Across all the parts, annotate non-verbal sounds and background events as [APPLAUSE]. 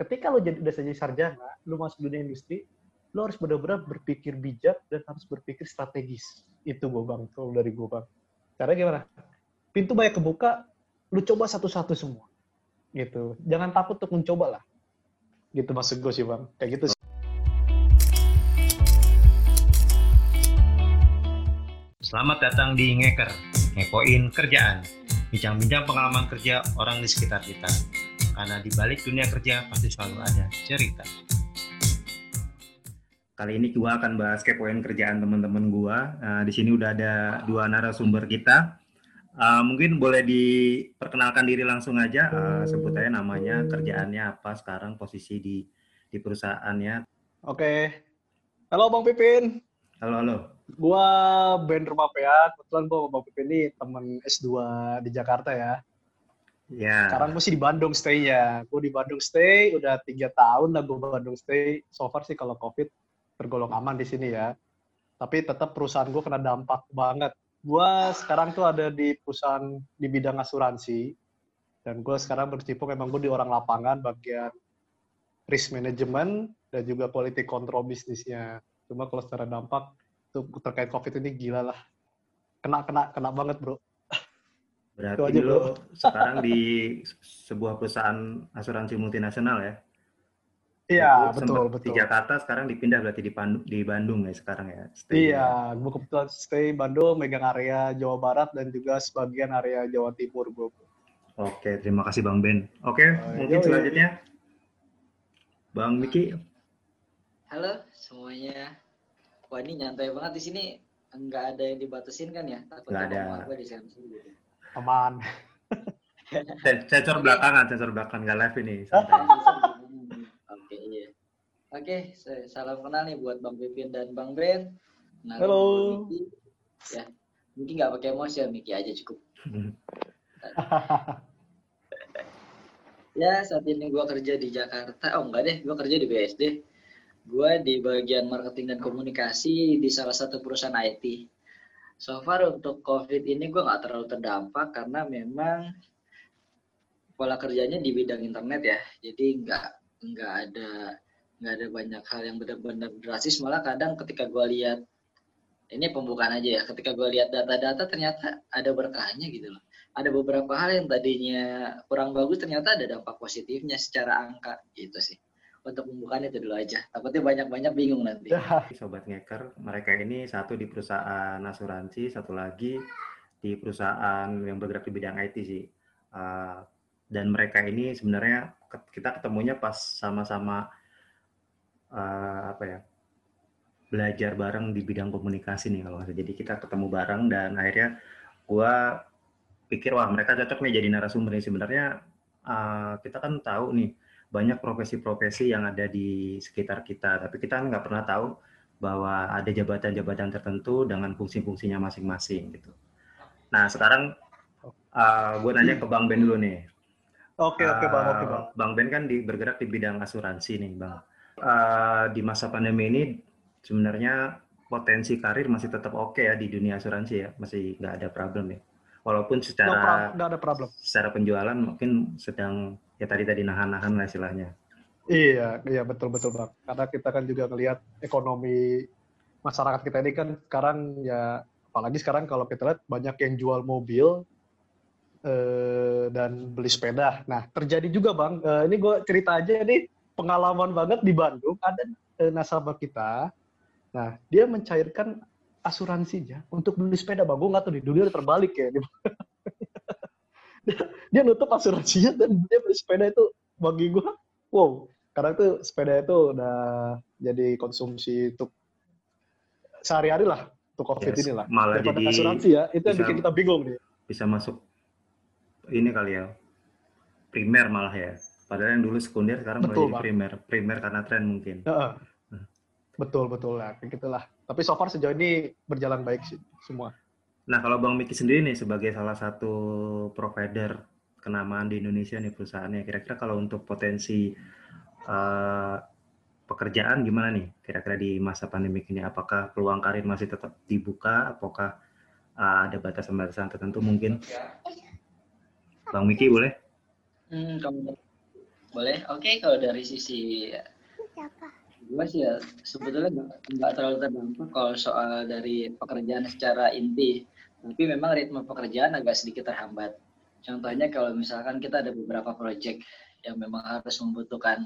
ketika lo jadi udah jadi sarjana, lo masuk dunia industri, lo harus benar-benar berpikir bijak dan harus berpikir strategis. Itu gue bang, kalau dari gue bang. Caranya gimana? Pintu banyak kebuka, lo coba satu-satu semua. Gitu. Jangan takut untuk mencoba lah. Gitu maksud gue sih bang. Kayak gitu sih. Selamat datang di Ngeker, ngepoin kerjaan. Bincang-bincang pengalaman kerja orang di sekitar kita. Karena di balik dunia kerja pasti selalu ada cerita. Kali ini gua akan bahas kepoin kerjaan teman-teman gua. Uh, di sini udah ada dua narasumber kita. Uh, mungkin boleh diperkenalkan diri langsung aja, uh, sebut aja namanya, kerjaannya apa sekarang, posisi di di perusahaannya. Oke. Halo Bang Pipin. Halo, halo. Gua Ben Rumah PA. Kebetulan gua sama Bang Pipin ini temen S2 di Jakarta ya. Ya. Sekarang gue sih di Bandung stay-nya. Gue di Bandung stay, udah tiga tahun lah gue Bandung stay. So far sih kalau COVID tergolong aman di sini ya. Tapi tetap perusahaan gue kena dampak banget. Gue sekarang tuh ada di perusahaan di bidang asuransi. Dan gue sekarang bercipu memang gue di orang lapangan bagian risk management dan juga quality control bisnisnya. Cuma kalau secara dampak tuh terkait COVID ini gila lah. Kena, kena, kena banget bro. Berarti aja, lo sekarang di sebuah perusahaan asuransi multinasional ya? Iya, betul, betul. Di Jakarta sekarang dipindah berarti di, Pandu- di Bandung ya sekarang ya? stay-nya. Iya, gue kebetulan stay Bandung, megang area Jawa Barat dan juga sebagian area Jawa Timur gue. Oke, terima kasih Bang Ben. Oke, Oh, mungkin yoi. selanjutnya Bang Miki. Halo semuanya. Wah ini nyantai banget di sini. Enggak ada yang dibatasin kan ya? Takutnya ada. di gitu. Aman. [LAUGHS] Se- Sensor belakangan, sensor belakang nggak live ini. [LAUGHS] Oke iya. Oke, saya salam kenal nih buat Bang Pipin dan Bang Ben. Kenalin Halo. gua Miki. Ya, mungkin nggak pakai emosi ya, Miki aja cukup. [LAUGHS] Ya, saat ini gua kerja di Jakarta. Oh enggak deh, gua kerja di BSD. Gua di bagian marketing dan komunikasi di salah satu perusahaan IT. So far untuk COVID ini gua nggak terlalu terdampak karena memang pola kerjanya di bidang internet ya. Jadi nggak nggak ada nggak ada banyak hal yang benar-benar drastis. Malah kadang ketika gua lihat ini pembukaan aja ya. Ketika gua lihat data-data ternyata ada berkahnya gitu loh ada beberapa hal yang tadinya kurang bagus ternyata ada dampak positifnya secara angka gitu sih. Untuk pembukaan itu dulu aja. Takutnya banyak-banyak bingung nanti. [LAUGHS] Sobat Ngeker, mereka ini satu di perusahaan asuransi, satu lagi di perusahaan yang bergerak di bidang IT sih. Uh, dan mereka ini sebenarnya kita ketemunya pas sama-sama uh, apa ya belajar bareng di bidang komunikasi nih kalau nggak. Jadi kita ketemu bareng dan akhirnya gua pikir wah mereka cocok nih jadi narasumber nih sebenarnya uh, kita kan tahu nih banyak profesi-profesi yang ada di sekitar kita tapi kita nggak pernah tahu bahwa ada jabatan-jabatan tertentu dengan fungsi-fungsinya masing-masing gitu. Nah sekarang uh, gue nanya ke Bang Ben dulu nih. Oke, oke Bang, oke Uh, Bang. Bang Ben kan di, bergerak di bidang asuransi nih Bang. Uh, di masa pandemi ini sebenarnya potensi karir masih tetap oke ya di dunia asuransi ya, masih nggak ada problem ya. Walaupun No secara nggak ada problem. secara penjualan mungkin sedang ya tadi tadi nahan-nahan lah istilahnya. Iya, iya betul betul bang. Karena kita kan juga ngelihat ekonomi masyarakat kita ini kan sekarang ya, apalagi sekarang kalau kita lihat banyak yang jual mobil eh, dan beli sepeda. Nah terjadi juga bang. eh, ini gue cerita aja nih pengalaman banget di Bandung ada eh, nasabah kita. Nah dia mencairkan asuransinya untuk beli sepeda bang. Gue nggak tahu di dunia udah terbalik ya. dia, [LAUGHS] dia nutup asuransinya dan dia beli sepeda itu bagi gue wow karena itu sepeda itu udah jadi konsumsi untuk sehari-hari lah untuk covid Yes, ini lah malah daripada jadi asuransi ya itu yang bisa- bikin kita bingung nih Bisa masuk ini kali ya primer malah ya. Padahal yang dulu sekunder sekarang mulai Betul, jadi Bang. primer. Primer karena tren mungkin. Heeh. Betul betul lah kayak gitulah tapi so far sejauh ini berjalan baik sih semua Nah kalau Bang Miki sendiri nih sebagai salah satu provider kenamaan di Indonesia nih perusahaannya, kira-kira kalau untuk potensi eh, pekerjaan gimana nih? Kira-kira di masa pandemi ini, apakah peluang karir masih tetap dibuka? Apakah eh, ada batasan-batasan tertentu mungkin? Bang Miki boleh? Hmm, kalau boleh. Oke, kalau dari sisi gue sih ya sebetulnya nggak terlalu terdampak kalau soal dari pekerjaan secara inti. Tapi memang ritme pekerjaan agak sedikit terhambat. Contohnya kalau misalkan kita ada beberapa proyek yang memang harus membutuhkan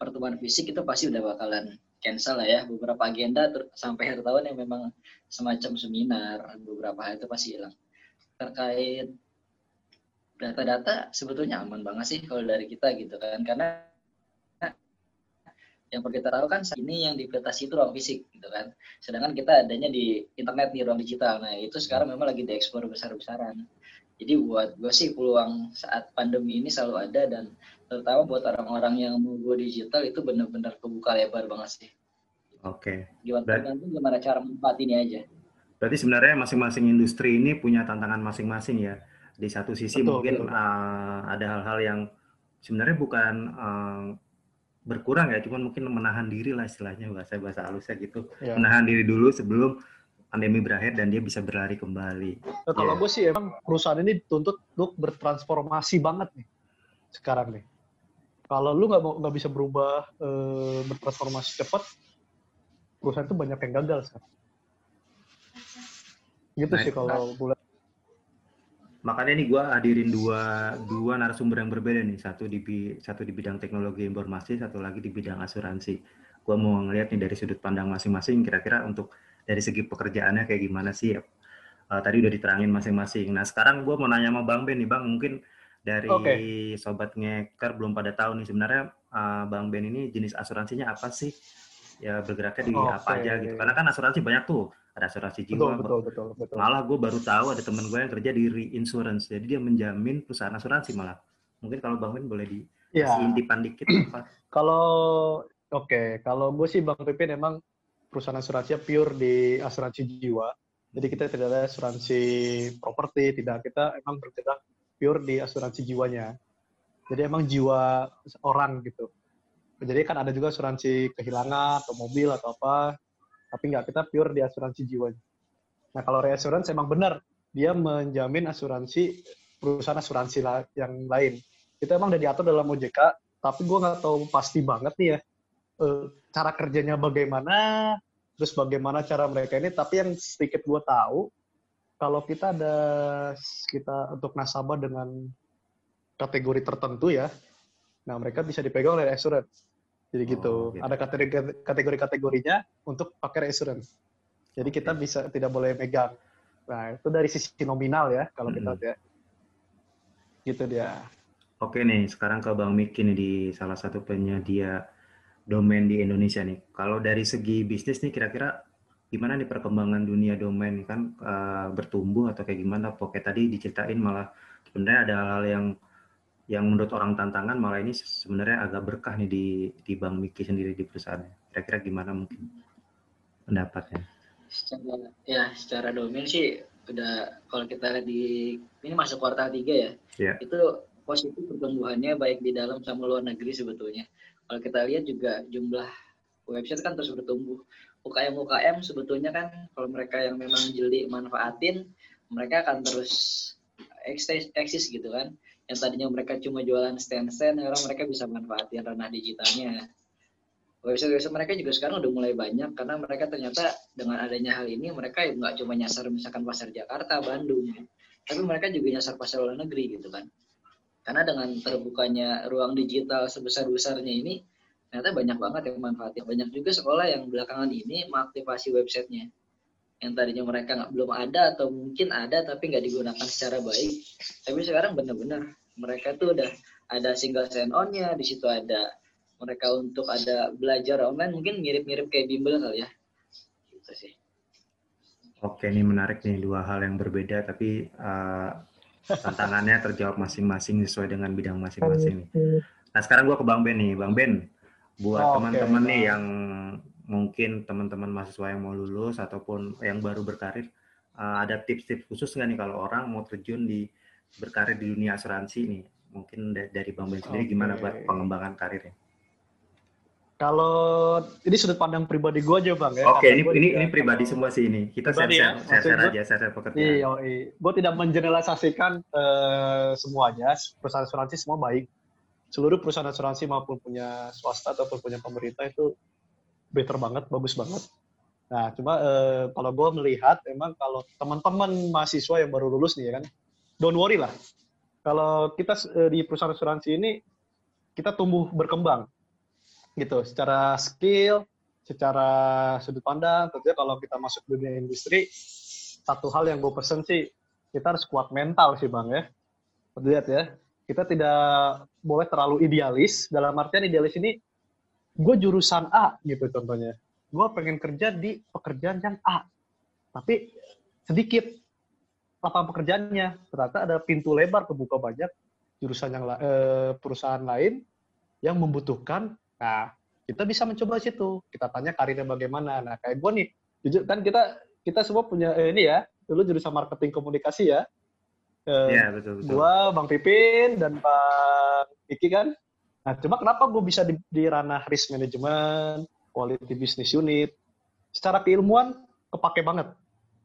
pertemuan fisik itu pasti udah bakalan cancel lah ya beberapa agenda sampai akhir tahun yang memang semacam seminar beberapa hal itu pasti hilang terkait data-data sebetulnya aman banget sih kalau dari kita gitu kan karena yang perlu kita tahu kan ini yang dibatasi itu ruang fisik gitu kan sedangkan kita adanya di internet di ruang digital nah itu sekarang memang lagi diekspor besar-besaran jadi buat gue sih peluang saat pandemi ini selalu ada dan terutama buat orang-orang yang mau go digital itu benar-benar kebuka lebar banget sih. Oke. Okay. Gimana, Berarti, gimana cara ini aja? Berarti sebenarnya masing-masing industri ini punya tantangan masing-masing ya. Di satu sisi betul, mungkin betul. Uh, ada hal-hal yang sebenarnya bukan uh, berkurang ya, cuman mungkin menahan diri lah istilahnya bahasa bahasa halusnya gitu. Ya. Menahan diri dulu sebelum pandemi berakhir dan dia bisa berlari kembali. Nah, kalau yeah. gue sih emang perusahaan ini dituntut untuk bertransformasi banget nih sekarang nih kalau lu nggak nggak bisa berubah e, bertransformasi cepat perusahaan itu banyak yang gagal sih gitu nah, sih kalau bulan makanya nih gue hadirin dua dua narasumber yang berbeda nih satu di satu di bidang teknologi informasi satu lagi di bidang asuransi gue mau ngeliat nih dari sudut pandang masing-masing kira-kira untuk dari segi pekerjaannya kayak gimana sih uh, tadi udah diterangin masing-masing nah sekarang gue mau nanya sama bang Ben nih bang mungkin dari okay. sobat ngeker belum pada tahu nih sebenarnya uh, Bang Ben ini jenis asuransinya apa sih? Ya bergeraknya di okay. apa aja gitu. Karena kan asuransi banyak tuh. Ada asuransi jiwa. Betul, betul, betul, betul. Malah gue baru tahu ada teman gue yang kerja di reinsurance. Jadi dia menjamin perusahaan asuransi malah. Mungkin kalau Bang Ben boleh di ya. intipan dikit apa? [CLEARS THROAT] Kalau oke, okay. kalau gue sih Bang Pipin emang perusahaan asuransinya pure di asuransi jiwa. Jadi kita tidak ada asuransi properti, tidak kita emang bergerak pure di asuransi jiwanya. Jadi emang jiwa orang gitu. Jadi kan ada juga asuransi kehilangan atau mobil atau apa, tapi nggak kita pure di asuransi jiwanya. Nah kalau reassurance emang benar, dia menjamin asuransi perusahaan asuransi yang lain. Itu emang udah diatur dalam OJK, tapi gue nggak tahu pasti banget nih ya eh, cara kerjanya bagaimana, terus bagaimana cara mereka ini. Tapi yang sedikit gue tahu, kalau kita ada kita untuk nasabah dengan kategori tertentu ya, nah mereka bisa dipegang oleh assurance. Jadi gitu. oh, gitu. Ada kategori kategori kategorinya untuk pakai assurance. Jadi okay. kita bisa tidak boleh megang. Nah itu dari sisi nominal ya kalau hmm. kita lihat ya. Gitu dia. Oke nih, sekarang ke Bang Miki nih di salah satu penyedia domain di Indonesia nih. Kalau dari segi bisnis nih kira-kira gimana nih perkembangan dunia domain kan uh, bertumbuh atau kayak gimana? Pokoknya tadi diceritain malah sebenarnya ada hal-hal yang yang menurut orang tantangan malah ini sebenarnya agak berkah nih di di Bang Miki sendiri di perusahaan. Kira-kira gimana mungkin pendapatnya? Secara ya secara domain sih udah kalau kita lihat di ini masuk kuartal tiga ya. Yeah. Itu positif pertumbuhannya baik di dalam sama luar negeri sebetulnya. Kalau kita lihat juga jumlah website kan terus bertumbuh UKM UKM sebetulnya kan kalau mereka yang memang jeli manfaatin mereka akan terus eksis, eksis gitu kan yang tadinya mereka cuma jualan stand-stand sekarang mereka bisa manfaatin ranah digitalnya. Website-website mereka juga sekarang udah mulai banyak karena mereka ternyata dengan adanya hal ini mereka nggak cuma nyasar misalkan pasar Jakarta Bandung tapi mereka juga nyasar pasar luar negeri gitu kan. Karena dengan terbukanya ruang digital sebesar besarnya ini ternyata banyak banget yang manfaatnya banyak juga sekolah yang belakangan ini mengaktifasi websitenya yang tadinya mereka nggak belum ada atau mungkin ada tapi nggak digunakan secara baik. Tapi sekarang benar-benar mereka tuh udah ada single sign onnya di situ ada mereka untuk ada belajar online mungkin mirip-mirip kayak bimbel kali ya. Gitu sih. Oke ini menarik nih dua hal yang berbeda tapi uh, tantangannya terjawab masing-masing sesuai dengan bidang masing-masing. Nih nah sekarang gua ke bang Ben nih. Bang Ben buat oh, teman-teman okay. nih yang mungkin teman-teman mahasiswa yang mau lulus ataupun yang baru berkarir uh, ada tips-tips khusus nggak nih kalau orang mau terjun di berkarir di dunia asuransi nih mungkin dari bang Ben sendiri okay. gimana buat pengembangan karirnya? Kalau ini sudut pandang pribadi gue aja bang ya. Oke, okay, ini ini ini pribadi semua sih ini. Kita share ya? share, share, aja share, share pekerjaan. Iya, iya. Gue tidak mengeneralisasikan uh, semuanya. Perusahaan asuransi semua baik seluruh perusahaan asuransi maupun punya swasta ataupun punya pemerintah itu better banget, bagus banget. Nah, cuma eh, kalau gue melihat, emang kalau teman-teman mahasiswa yang baru lulus nih ya kan, don't worry lah. Kalau kita eh, di perusahaan asuransi ini, kita tumbuh berkembang. Gitu, secara skill, secara sudut pandang, tentunya kalau kita masuk dunia industri, satu hal yang gue pesen sih, kita harus kuat mental sih Bang ya. Lihat ya, kita tidak boleh terlalu idealis. Dalam artian idealis ini, gue jurusan A gitu contohnya gue pengen kerja di pekerjaan yang A, tapi sedikit lapangan pekerjaannya. Ternyata ada pintu lebar kebuka banyak jurusan yang eh, perusahaan lain yang membutuhkan. Nah, kita bisa mencoba situ. Kita tanya karirnya bagaimana. Nah, kayak gue nih, jujur kan kita kita semua punya eh, ini ya, dulu jurusan marketing komunikasi ya. Eh, ya, betul, betul. Gua, Bang Pipin, dan Bang Iki kan. Nah, cuma kenapa gue bisa di, di ranah risk management, quality business unit. Secara keilmuan kepake banget,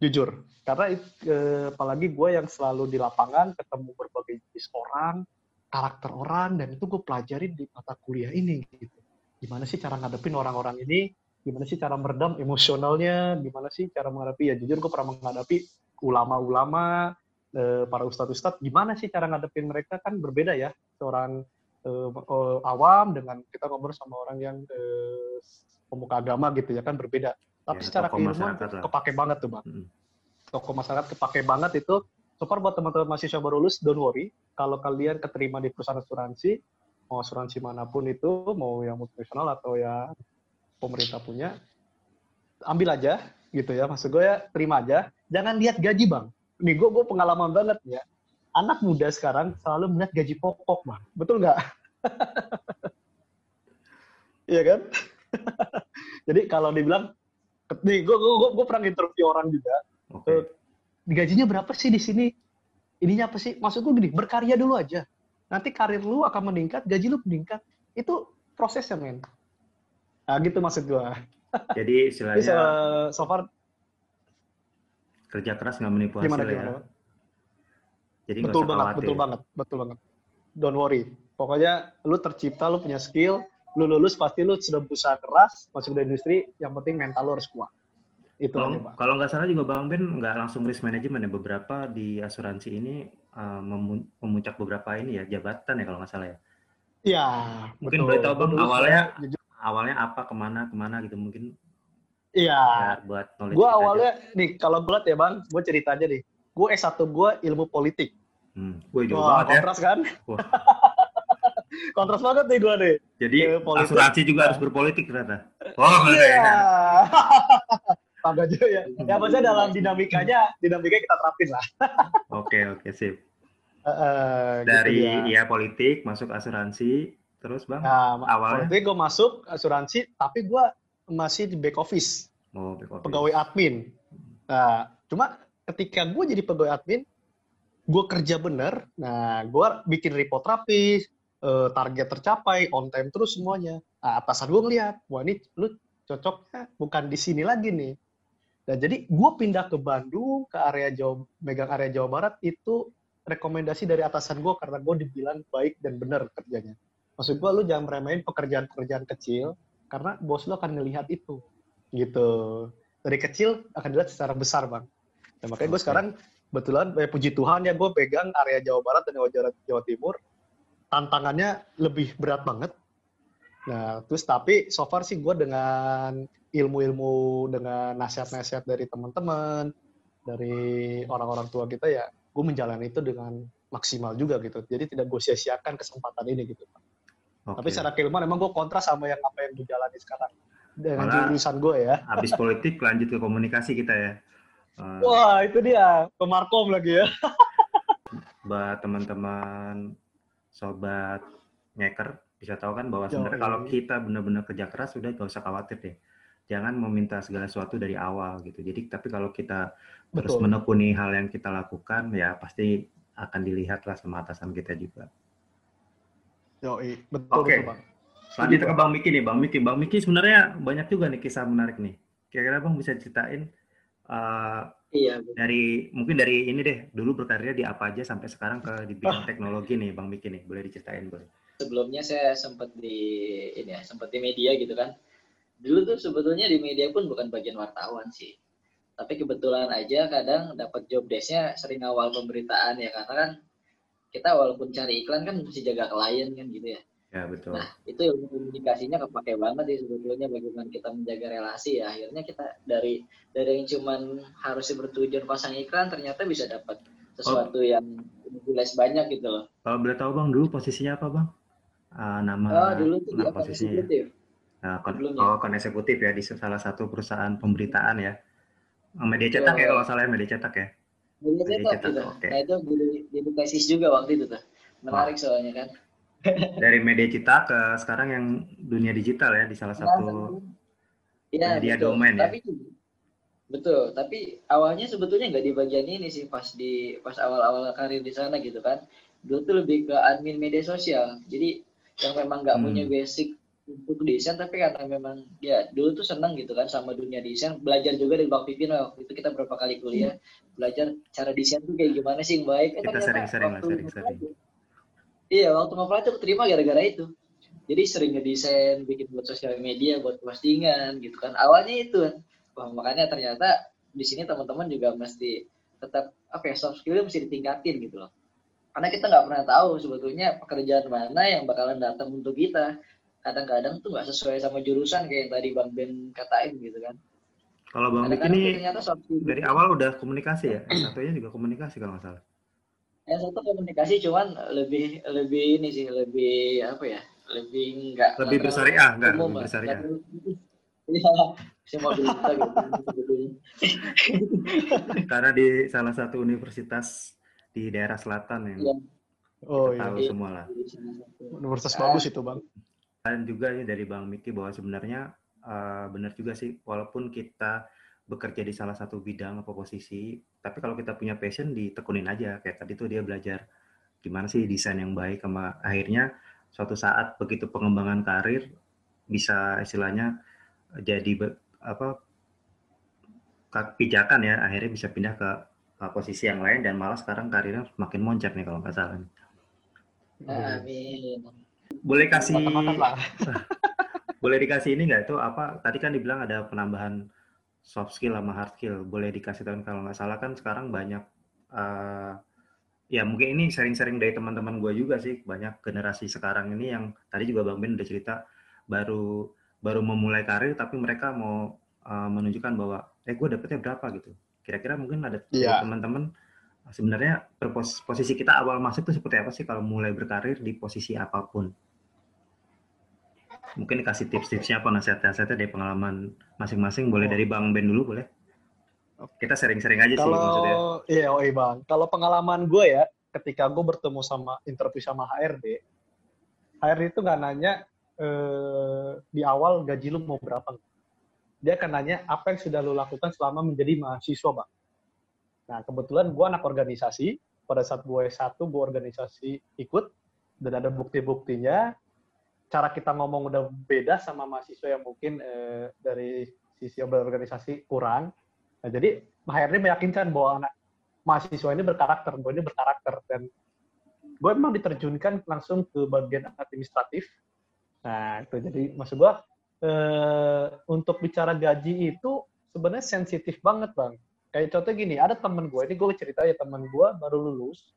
jujur. Karena eh, apalagi gue yang selalu di lapangan ketemu berbagai jenis orang, karakter orang, dan itu gue pelajarin di mata kuliah ini. Gitu. Gimana sih cara ngadepin orang-orang ini? Gimana sih cara meredam emosionalnya? Gimana sih cara menghadapi? Ya jujur gue pernah menghadapi ulama-ulama, eh, para ustadz-ustadz. Gimana sih cara ngadepin mereka? Kan berbeda ya. Seorang eh, eh, awam dengan kita ngobrol sama orang yang eh, pemuka agama gitu ya kan berbeda. Tapi ya, secara keilmuan kepake banget tuh bang. Hmm. Tokoh masyarakat kepake banget itu. So far buat teman-teman mahasiswa baru lulus, don't worry. Kalau kalian keterima di perusahaan asuransi, mau asuransi mana pun itu, mau yang multinasional atau ya pemerintah punya, ambil aja gitu ya. Maksud gue ya terima aja. Jangan lihat gaji bang. Nih gue gue pengalaman banget ya. Anak muda sekarang selalu melihat gaji pokok bang. Betul nggak? [LAUGHS] Iya kan? [LAUGHS] Jadi kalau dibilang, nih gue gue gue pernah interview orang juga, okay. uh, gajinya berapa sih di sini? Ininya apa sih? Maksud gue gini, berkarya dulu aja. Nanti karir lu akan meningkat, gaji lu meningkat. Itu prosesnya men. Nah gitu maksud gue. Jadi istilahnya. Jadi, uh, so far kerja keras nggak menipu hasil gimana, ya. Gimana? Jadi betul banget, betul banget, betul banget. Don't worry. Pokoknya lu tercipta, lu punya skill, lu lulus pasti lu sudah berusaha keras masuk ke industri yang penting mental lu harus kuat itu kalau, kalau nggak salah juga bang Ben nggak langsung risk management ya beberapa di asuransi ini uh, memuncak beberapa ini ya jabatan ya kalau nggak salah ya Iya, mungkin betul. boleh tahu bang awalnya jujur. awalnya apa ke mana ke mana gitu mungkin Iya. Ya, buat knowledge. Gue awalnya aja. nih kalau gue ya bang, gue cerita aja nih. Gue S1 gue ilmu politik. Hmm, gue juga banget ya. kontras kan? [LAUGHS] kontras banget nih gue nih. Jadi asuransi juga harus berpolitik ternyata. [LAUGHS] Oh, iya. Ya. [LAUGHS] Tangga juga ya. Ya maksudnya dalam dinamikanya, dinamikanya kita terapin lah. [LAUGHS] Oke, oke, sip. Uh, Dari gitu ya. ya politik masuk asuransi, terus bang nah, awalnya? Politik gue masuk asuransi, tapi gue masih di back office. Oh, back office. Pegawai admin. Nah, cuma ketika gue jadi pegawai admin, gue kerja bener, nah gue bikin report rapi, uh, target tercapai, on time terus semuanya. Nah, atasan gue ngeliat, wah ini lu cocoknya bukan di sini lagi nih. Nah, jadi gue pindah ke Bandung, ke area Jawa, megang area Jawa Barat, itu rekomendasi dari atasan gue karena gue dibilang baik dan benar kerjanya. Maksud gue, lu jangan meremehin pekerjaan-pekerjaan kecil, karena bos lu akan melihat itu. Gitu. Dari kecil akan dilihat secara besar, Bang. Nah, makanya gue sekarang, betulan, eh, puji Tuhan ya, gue pegang area Jawa Barat dan Jawa, Jawa Timur, tantangannya lebih berat banget. Nah, terus tapi so far sih gue dengan ilmu-ilmu, dengan nasihat-nasihat dari teman-teman, dari orang-orang tua kita ya, gue menjalani itu dengan maksimal juga gitu. Jadi tidak gue sia-siakan kesempatan ini gitu. Okay. Tapi secara keilmuan emang gue kontra sama yang apa yang dijalani sekarang dengan Malah, jurusan gue ya. Habis politik lanjut ke komunikasi kita ya. Uh, Wah itu dia ke Markom lagi ya. buat teman-teman sobat ngeker bisa tahu kan bahwa sebenarnya kalau kita benar-benar kerja keras sudah gak usah khawatir deh jangan meminta segala sesuatu dari awal gitu jadi tapi kalau kita Betul. terus menekuni hal yang kita lakukan ya pasti akan dilihat lah sama atasan kita juga Yo, betul, Oke. Okay. Bang. Selanjutnya ke Bang Miki nih, Bang Miki. Bang Miki sebenarnya banyak juga nih kisah menarik nih. Kira-kira Bang bisa ceritain uh, Iya. Dari mungkin dari ini deh, dulu berkarya di apa aja sampai sekarang ke di bidang teknologi nih, Bang Miki nih, boleh diceritain boleh? sebelumnya saya sempat di ini ya sempat di media gitu kan dulu tuh sebetulnya di media pun bukan bagian wartawan sih tapi kebetulan aja kadang dapat job desknya sering awal pemberitaan ya karena kan kita walaupun cari iklan kan mesti jaga klien kan gitu ya Ya betul. Nah, itu ilmu komunikasinya kepake banget ya sebetulnya bagaimana kita menjaga relasi ya. Akhirnya kita dari dari yang cuman harusnya bertujuan pasang iklan ternyata bisa dapat sesuatu oh. yang jelas banyak gitu loh. Kalau boleh tahu Bang, dulu posisinya apa Bang? Uh, nama oh, dulu tuh nama posisinya. Ya? Nah, kon oh, kon eksekutif ya di salah satu perusahaan pemberitaan ya. Media cetak ya, ya kalau salah ya, media cetak ya. Media cetak, media cetak gitu. Okay. Nah, itu di, di tesis juga waktu itu tuh. Menarik oh. soalnya kan dari media cetak ke sekarang yang dunia digital ya di salah satu ya, media betul. domain ya. Tapi, betul, tapi awalnya sebetulnya nggak di bagian ini sih pas di pas awal-awal karir di sana gitu kan. Dulu tuh lebih ke admin media sosial. Jadi yang memang nggak hmm. punya basic untuk desain tapi karena memang ya dulu tuh senang gitu kan sama dunia desain belajar juga dari Bang Pipin waktu itu kita berapa kali kuliah belajar cara desain tuh kayak gimana sih yang baik kita sering-sering lah sering-sering Iya, waktu ngobrol itu terima gara-gara itu. Jadi sering ngedesain, bikin buat sosial media, buat postingan gitu kan. Awalnya itu Wah, makanya ternyata di sini teman-teman juga mesti tetap apa ya soft skill mesti ditingkatin gitu loh. Karena kita nggak pernah tahu sebetulnya pekerjaan mana yang bakalan datang untuk kita. Kadang-kadang tuh nggak sesuai sama jurusan kayak yang tadi Bang Ben katain gitu kan. Kalau Bang Mik ini dari awal udah komunikasi ya? Satunya juga komunikasi kalau nggak salah yang satu komunikasi cuman lebih lebih ini sih lebih apa ya lebih enggak lebih bersyariah enggak lebih bersyariah. [LAUGHS] Iya semua gitu. [LAUGHS] Karena di salah satu universitas di daerah selatan yang ya. oh iya. tahu iya. semua lah. Universitas bagus itu bang. Dan juga ya dari bang Miki bahwa sebenarnya uh, benar juga sih walaupun kita bekerja di salah satu bidang atau posisi tapi kalau kita punya passion ditekunin aja. Kayak tadi tuh dia belajar gimana sih desain yang baik sama akhirnya suatu saat begitu pengembangan karir bisa istilahnya jadi apa pijakan ya. Akhirnya bisa pindah ke, ke posisi yang lain dan malah sekarang karirnya makin moncat nih kalau nggak salah. Amin. Boleh kasih [LAUGHS] boleh dikasih ini nggak? Itu apa? Tadi kan dibilang ada penambahan soft skill sama hard skill. Boleh dikasih tahu kalau nggak salah kan sekarang banyak uh, ya mungkin ini sering-sering dari teman-teman gue juga sih banyak generasi sekarang ini yang tadi juga bang Ben udah cerita baru baru memulai karir tapi mereka mau uh, menunjukkan bahwa eh gue dapetnya berapa? gitu. Kira-kira mungkin ada yeah. teman-teman sebenarnya posisi kita awal masuk itu seperti apa sih kalau mulai berkarir di posisi apa pun mungkin kasih tips-tipsnya apa nasihat-nasihatnya dari pengalaman masing-masing. Boleh oh. dari Bang Ben dulu boleh? Kita sering-sering aja kalau, sih maksudnya. iya oh iya Bang. Kalau pengalaman gue ya ketika gue bertemu sama interview sama HRD HRD itu nggak nanya eh, di awal gaji lu mau berapa. Dia akan nanya apa yang sudah lu lakukan selama menjadi mahasiswa Bang. Nah kebetulan gue anak organisasi. Pada saat gue S1 gue organisasi ikut dan ada bukti-buktinya cara kita ngomong udah beda sama mahasiswa yang mungkin eh, dari sisi berorganisasi kurang. Nah, jadi HRD meyakinkan bahwa anak mahasiswa ini berkarakter, bahwa ini berkarakter dan gue memang diterjunkan langsung ke bagian administratif. Nah, itu jadi maksud gue eh, untuk bicara gaji itu sebenarnya sensitif banget bang. Kayak contoh gini, ada temen gue, ini gue cerita ya temen gue baru lulus,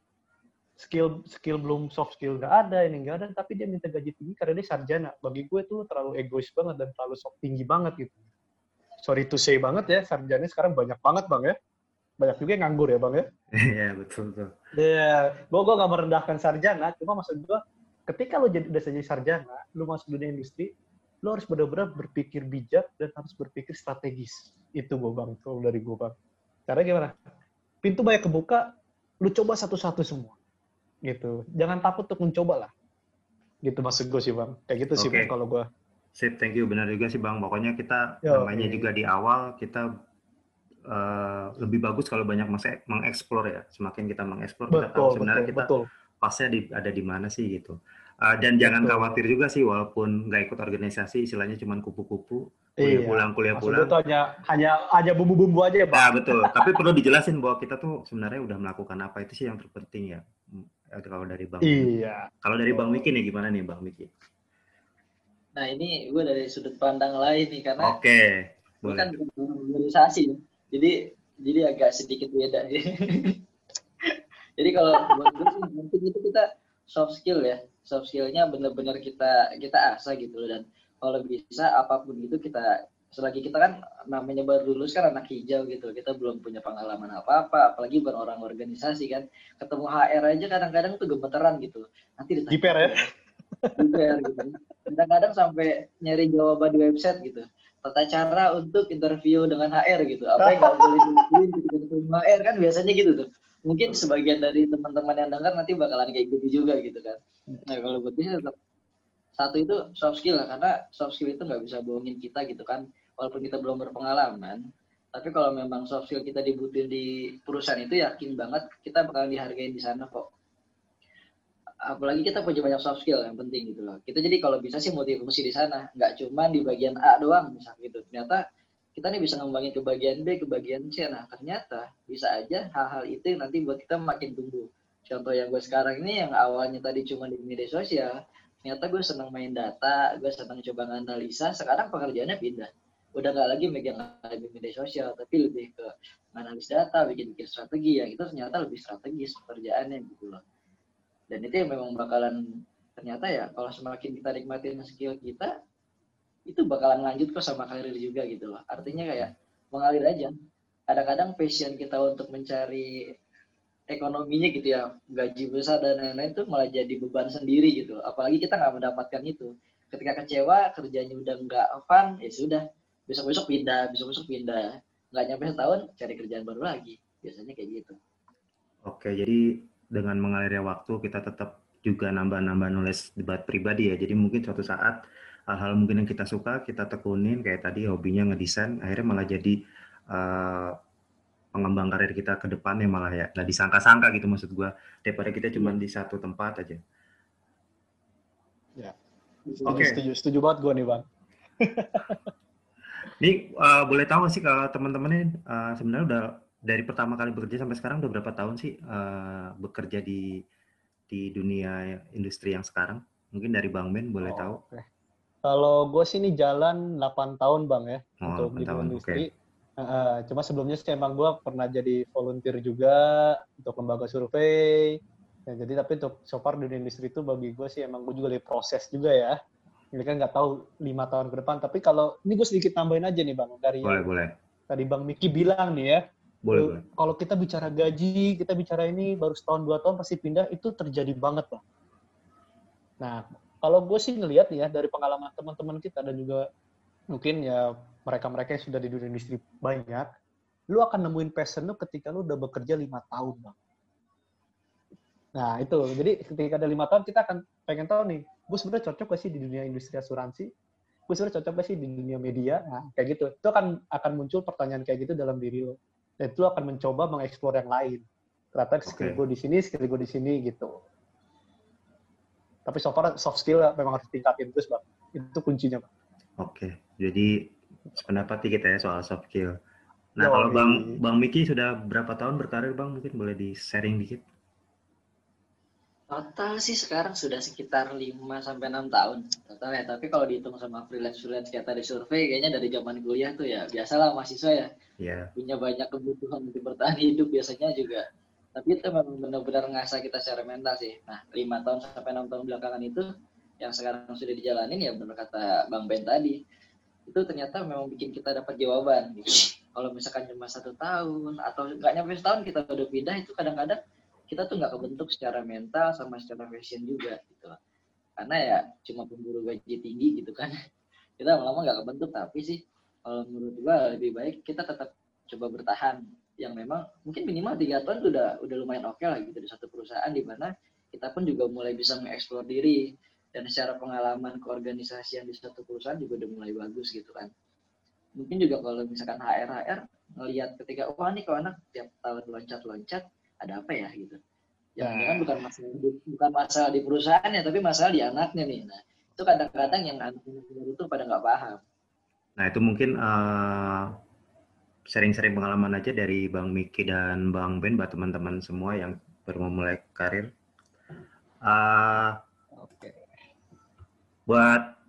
skill skill belum soft skill nggak ada ini nggak ada tapi dia minta gaji tinggi karena dia sarjana. Bagi gue tuh terlalu egois banget dan terlalu soft tinggi banget gitu. Sorry to say banget ya sarjana sekarang banyak banget bang ya. Banyak juga yang nganggur ya bang ya. Iya betul betul. Iya gue gue nggak merendahkan sarjana cuma maksud gue ketika lo jadi udah jadi sarjana lo masuk dunia industri lo harus benar-benar berpikir bijak dan harus berpikir strategis. Itu gue bang tuh dari gue bang. Cara gimana? Pintu banyak kebuka lu coba satu-satu semua gitu jangan takut untuk mencoba lah gitu maksud gue sih bang kayak gitu okay. sih bang kalau gue sip thank you benar juga sih bang pokoknya kita Yo, namanya iya. juga di awal kita uh, lebih bagus kalau banyak mengeksplor ya semakin kita mengeksplor kita tahu sebenarnya betul, kita betul. pasnya di, ada di mana sih gitu uh, dan betul. jangan khawatir juga sih walaupun nggak ikut organisasi istilahnya cuma kupu-kupu kuliah iya. pulang kuliah Maksud pulang itu hanya hanya hanya bumbu-bumbu aja ya bang. Nah, betul tapi perlu dijelasin bahwa kita tuh sebenarnya udah melakukan apa itu sih yang terpenting ya Kalau dari Bang Iya. Kalau dari Bang Miki nih gimana nih Bang Miki? Nah ini gue dari sudut pandang lain nih karena Oke, gue boleh. kan organisasi, ya. jadi jadi agak sedikit beda. [LAUGHS] jadi kalau buat gue sih penting itu kita soft skill ya, soft skillnya benar-benar kita kita asah gitu loh. dan kalau bisa apa pun itu kita selagi kita kan namanya baru lulus kan anak hijau gitu kita belum punya pengalaman apa-apa apalagi bukan orang organisasi kan. Ketemu HR aja kadang-kadang tuh gemeteran gitu. Nanti ditanya Jiper ya? [LAUGHS] Jiper gitu. Kadang-kadang sampai nyari jawaban di website gitu. Tata cara untuk interview dengan HR gitu. Apa yang nggak boleh dilakuin ketemu HR kan biasanya gitu tuh. Mungkin sebagian dari teman-teman yang dengar nanti bakalan kayak gitu juga gitu kan. Nah kalau buat satu itu soft skill lah karena soft skill itu nggak bisa bohongin kita gitu kan walaupun kita belum berpengalaman tapi kalau memang soft skill kita dibutuhin di perusahaan itu yakin banget kita bakalan dihargain di sana kok. Apalagi kita punya banyak soft skill yang penting gitu loh. Kita jadi kalau bisa sih multifungsi di sana nggak cuma di bagian A doang misalnya gitu. Ternyata kita nih bisa ngembangin ke bagian B ke bagian C. Nah ternyata bisa aja hal-hal itu yang nanti buat kita makin tumbuh. Contoh yang gue sekarang ini yang awalnya tadi cuma di media sosial ternyata gue senang main data gue senang coba nganalisa sekarang pekerjaannya pindah udah nggak lagi megang di media sosial tapi lebih ke analis data bikin bikin strategi. Yang itu ternyata lebih strategis pekerjaannya gitu loh. Dan itu yang memang bakalan ternyata ya kalau semakin kita nikmatin skill kita itu bakalan lanjut kok sama karir juga gitu loh. Artinya kayak mengalir aja. Kadang-kadang passion kita untuk mencari ekonominya gitu ya gaji besar dan lain-lain itu malah jadi beban sendiri gitu. Apalagi kita nggak mendapatkan itu. Ketika kecewa kerjanya udah nggak fun ya sudah besok-besok pindah besok-besok pindah nggak nyampe setahun cari kerjaan baru lagi biasanya kayak gitu Oke, jadi dengan mengalirnya waktu kita tetap juga nambah-nambah nulis debat pribadi ya. Jadi mungkin suatu saat hal-hal mungkin yang kita suka kita tekunin kayak tadi hobinya ngedesain akhirnya malah jadi eh, pengembang karir kita ke depannya malah ya nggak disangka-sangka gitu maksud gua daripada kita cuma di satu tempat aja. Oke. Setuju, setuju banget gue nih bang. [LAUGHS] Ini eh, boleh tahu sih kalau teman-teman ini eh, sebenarnya udah dari pertama kali bekerja sampai sekarang udah berapa tahun sih eh, bekerja di di dunia industri yang sekarang? Mungkin dari Bang Ben boleh Oh, tahu. oke. Kalau gue sih ini jalan 8 tahun bang ya Oh, untuk 8 di tahun, industri. Eh, cuma sebelumnya sih emang gue pernah jadi volunteer juga untuk lembaga survei. Ya, jadi tapi untuk so far di dunia industri itu bagi gue sih emang gue juga dari proses juga ya. Kan nggak tahu lima tahun ke depan. Tapi kalau ini gue sedikit tambahin aja nih bang dari Boleh, boleh. tadi bang Miki bilang nih ya. Boleh, Eh, boleh. Kalau kita bicara gaji, kita bicara ini baru setahun dua tahun pasti pindah itu terjadi banget bang. Nah kalau gue sih ngelihat nih ya dari pengalaman teman-teman kita dan juga mungkin ya mereka-mereka yang sudah di dunia industri banyak, lu akan nemuin passion lu ketika lu udah bekerja lima tahun bang. Nah itu, jadi ketika ada lima tahun kita akan pengen tahu nih, gue sebenarnya cocok gak sih di dunia industri asuransi? Gue sebenarnya cocok gak sih di dunia media? Nah kayak gitu, itu akan akan muncul pertanyaan kayak gitu dalam diri lo. Dan itu akan mencoba mengeksplor yang lain. Ternyata skill gue di sini, skill gue di sini gitu. Tapi so far soft skill memang harus tingkatin terus bang. Itu kuncinya bang. Oke. Jadi pendapat kita ya soal soft skill. Nah, Yoi. kalau Bang Bang Miki sudah berapa tahun berkarir, Bang? Mungkin boleh di-sharing dikit. Total sih sekarang sudah sekitar 5 sampai 6 tahun total ya. Tapi kalau dihitung sama freelance-freelance kayak tadi survei kayaknya dari zaman kuliah tuh ya biasalah mahasiswa ya Ya. punya banyak kebutuhan untuk bertahan hidup biasanya juga. Tapi itu memang benar-benar ngasah kita secara mental sih. Nah, 5 tahun sampai 6 tahun belakangan itu yang sekarang sudah dijalanin ya benar kata Bang Ben tadi. Itu ternyata memang bikin kita dapat jawaban gitu. Kalau misalkan cuma satu tahun atau nggak nyampe setahun kita udah pindah itu kadang-kadang kita tuh nggak kebentuk secara mental sama secara fashion juga gitu. Karena ya cuma pemburu gaji tinggi gitu kan. [LAUGHS] Kita lama-lama nggak kebentuk tapi sih kalau menurut gua lebih baik kita tetap coba bertahan. Yang memang mungkin minimal tiga tahun udah udah lumayan oke lah gitu di satu perusahaan di mana kita pun juga mulai bisa mengeksplor diri. Dan secara pengalaman keorganisasian di satu perusahaan juga udah mulai bagus gitu kan. Mungkin juga kalau misalkan HR HR ngelihat ketika wah nih kalau anak tiap tahun loncat-loncat ada apa ya gitu jangan-jangan bukan masalah di, bukan masalah di perusahaannya tapi masalah di anaknya nih nah itu kadang-kadang yang anak baru itu pada nggak paham Nah, itu mungkin eh, sharing-sharing pengalaman aja dari Bang Miki dan Bang Ben buat teman-teman semua yang baru memulai karir. Uh, Oke. Buat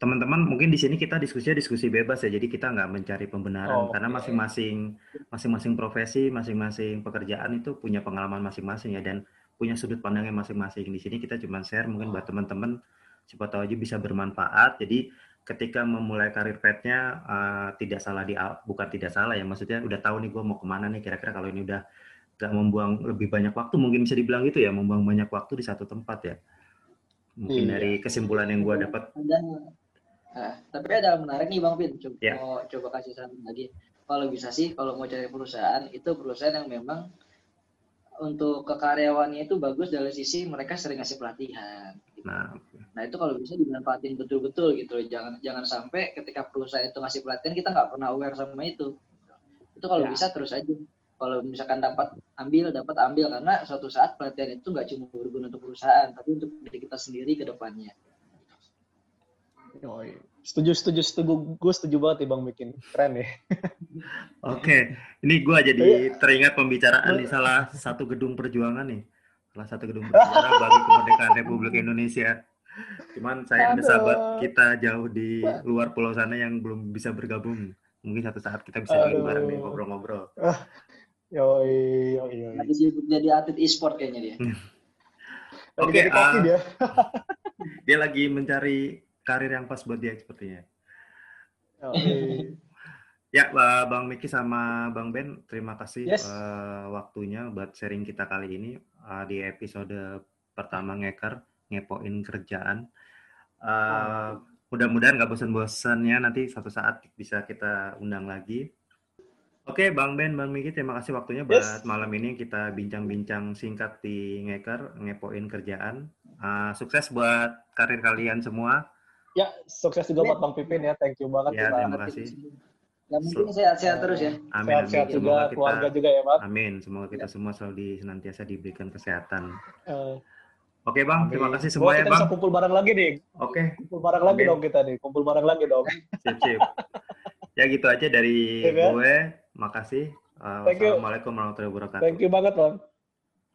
teman-teman mungkin di sini kita diskusinya diskusi bebas ya. Jadi kita nggak mencari pembenaran. Oh, karena masing-masing masing-masing profesi masing-masing pekerjaan itu punya pengalaman masing-masing ya dan punya sudut pandangnya masing-masing. Di sini kita cuma share mungkin buat teman-teman siapa tahu aja bisa bermanfaat. Jadi ketika memulai karir petnya uh, tidak salah di bukan tidak salah ya maksudnya udah tahu nih gue mau ke mana nih kira-kira kalau ini udah gak membuang lebih banyak waktu mungkin bisa dibilang gitu ya membuang banyak waktu di satu tempat ya. Mungkin iya. dari kesimpulan yang gue dapat Nah, tapi ada yang menarik nih Bang Pin, coba yeah. mau coba kasih saran lagi. Kalau bisa sih kalau mau cari perusahaan itu perusahaan yang memang untuk ke karyawannya itu bagus dari sisi mereka sering ngasih pelatihan. Gitu. Nah, nah itu kalau bisa dimanfaatin betul-betul gitu. Jangan jangan sampai ketika perusahaan itu ngasih pelatihan kita nggak pernah aware sama itu. Itu kalau ya. bisa terus aja. Kalau misalkan dapat ambil, dapat ambil karena suatu saat pelatihan itu nggak cuma berguna untuk perusahaan, tapi untuk diri kita sendiri ke depannya. Oh, setuju, setuju, setuju. Gue setuju banget nih Bang bikin. Keren ya. [LAUGHS] Oke, ini gue jadi iya. teringat pembicaraan di salah satu gedung perjuangan nih. Salah satu gedung perjuangan bagi kemerdekaan Republik [LAUGHS] Indonesia. Cuman saya ada sahabat kita jauh di luar pulau sana yang belum bisa bergabung. Mungkin satu saat kita bisa Aduh. bareng nih ngobrol-ngobrol. Yoi, yoi, yoi. Nanti sibuk jadi atlet e-sport kayaknya dia. [LAUGHS] Oke, okay, uh, dia. dia lagi mencari karir yang pas buat dia sepertinya. Okay. [LAUGHS] ya, Bang Miki sama Bang Ben, terima kasih yes. uh, waktunya buat sharing kita kali ini uh, di episode pertama ngeker ngepoin kerjaan. Uh, mudah-mudahan nggak bosan-bosan ya nanti suatu saat bisa kita undang lagi. Oke, Bang Ben, Bang Miki, terima kasih waktunya buat yes. malam ini kita bincang-bincang singkat di Ngeker, ngepoin kerjaan. Uh, sukses buat karir kalian semua. Ya, sukses juga buat Bang Pipin ya. Thank you banget. Ya, terima kasih. Ya mungkin sehat-sehat terus ya. Amin, sehat-sehat juga, kita, keluarga juga ya, Bang. Amin. Semoga kita ya. semua selalu di, senantiasa diberikan kesehatan. Uh, Oke, Bang. Amin. Terima kasih semua ya, Bang. Kita kumpul bareng lagi nih. Oke. Kumpul bareng lagi dong kita nih. Kumpul bareng lagi dong. Sip, sip. ya gitu aja dari ya, gue. Makasih. Uh, Wassalamualaikum warahmatullahi wabarakatuh. Thank you banget, Bang.